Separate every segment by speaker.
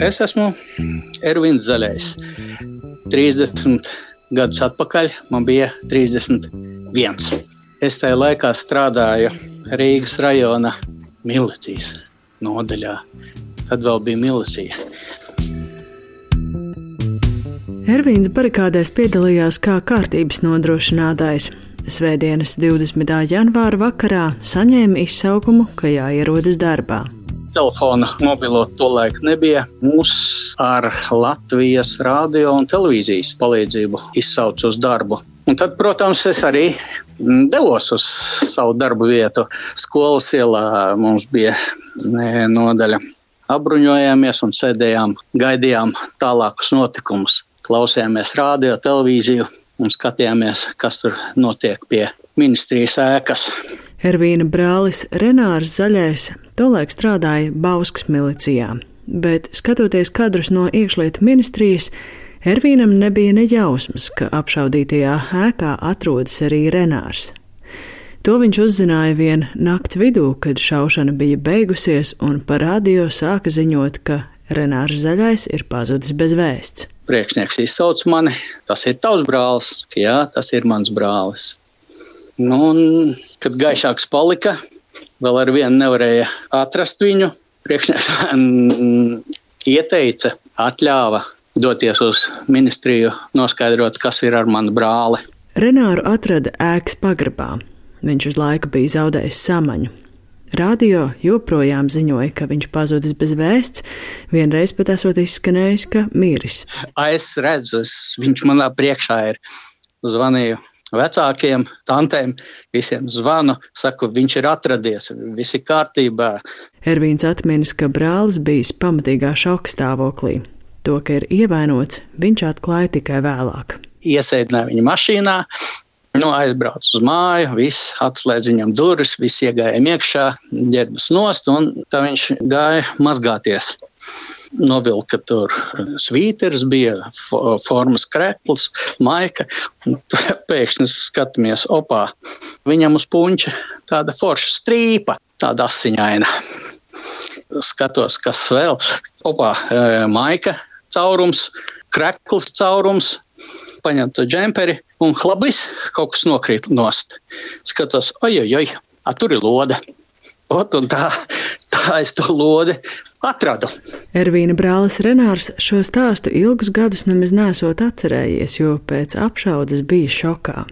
Speaker 1: Es esmu Ervins Zaļais. 30 gadus atpakaļ man bija 31. Es tajā laikā strādāju Rīgas rajona milicijas nodaļā. Tad vēl bija milicija.
Speaker 2: Ervīns barikādēs piedalījās kā kārtības nodrošinātājs. Svētdienas 20. janvāra vakarā saņēma izsaukumu, ka jāierodas darbā.
Speaker 1: Telefona mobilo tolaik nebija. Mūs ar Latvijas radio un televīzijas palīdzību izsauca uz darbu. Un tad, protams, es arī devos uz savu darbu vietu. Skolas ielā mums bija nodaļa. Apbruņojāmies un sēdējām, gaidījām tālākus notikumus klausījāmies radio, televīziju un skatījāmies, kas tur notiek pie ministrijas ēkas.
Speaker 2: Ervīna brālis Renārs Zaļais tolaik strādāja Bauskas milicijā, bet skatoties kadrus no iekšlietu ministrijas, Ervīnam nebija nejausmas, ka apšaudītajā ēkā atrodas arī Renārs. To viņš uzzināja vien nakts vidū, kad šaušana bija beigusies, un par radio sāka ziņot, ka Renārs Zaļais ir pazudis bez vēsts
Speaker 1: priekšnieks izsauc mani, tas ir tavs brālis, jā, tas ir mans brālis. Nu, un, kad gaišāks palika, vēl ar vienu nevarēja atrast viņu. Priekšnieks ieteica, atļāva doties uz ministriju, noskaidrot, kas ir ar manu brāli.
Speaker 2: Renāru atrada ēkas pagrabā. Viņš uz laiku bija zaudējis samaņu. Radio joprojām ziņoja, ka viņš pazudis bez vēsts, vienreiz pat esot izskanējis, ka miris.
Speaker 1: Es redzu, es, viņš manā priekšā ir. Zvanīju vecākiem, tantēm, visiem zvanu, saku, viņš ir atradies, viss ir kārtībā.
Speaker 2: Ervīns atminas, ka brālis bijis pamatīgā šoka stāvoklī. To, ka ir ievainots, viņš atklāja tikai vēlāk.
Speaker 1: Iesēdināja viņu mašīnā, Nu, aizbraucu uz māju, viss atslēdz viņam durvis, viss iegāja iekšā, ģērbas nost, un tā viņš gāja mazgāties. Novilka tur svīters, bija formas krekls, maika. Pēkšņi skatāmies, opā, viņam uz puņķa tāda forša strīpa, tāda asiņaina. Skatos, kas vēl, opā, maika caurums, krekls caurums, paņem to džemperi un hlabis kaut kas nokrīt nost. Skatos, oi, a, tur ir lode. Ot, un tā, tā es to lodi atradu.
Speaker 2: Ervīna brālis Renārs šo stāstu ilgus gadus nemaz nesot atcerējies, jo pēc apšaudas bija šokā.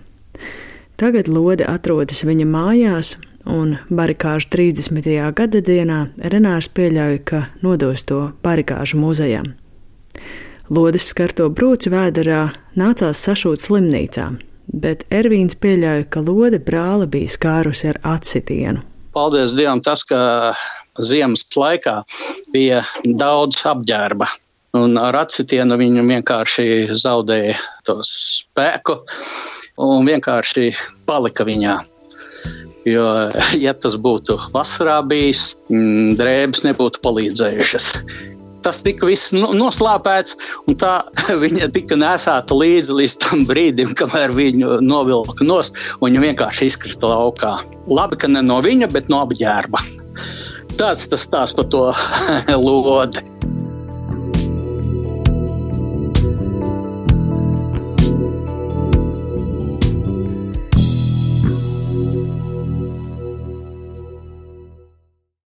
Speaker 2: Tagad lode atrodas viņa mājās, un barikāžu 30. gada dienā Renārs pieļauj, ka nodos to barikāžu muzejam. Lodes skarto brūci vēderā nācās sašūt slimnīcā, bet Ervīns pieļauja, ka lode brāli bija skārusi ar atsitienu.
Speaker 1: Paldies Dievam, tas, ka ziemas laikā bija daudz apģērba. Un ar atsitienu viņu vienkārši zaudēja to spēku un vienkārši palika viņā. Jo, ja tas būtu vasarā bijis, mm, drēbes nebūtu palīdzējušas tas tika viss noslēpēts, un tā viņa tika nesāta līdzi līdz tam brīdim, kamēr viņu novilka nost, un viņa vienkārši izkrita laukā. Labi, ka ne no viņa, bet no apģērba. Tas tas stāsts par to lodi.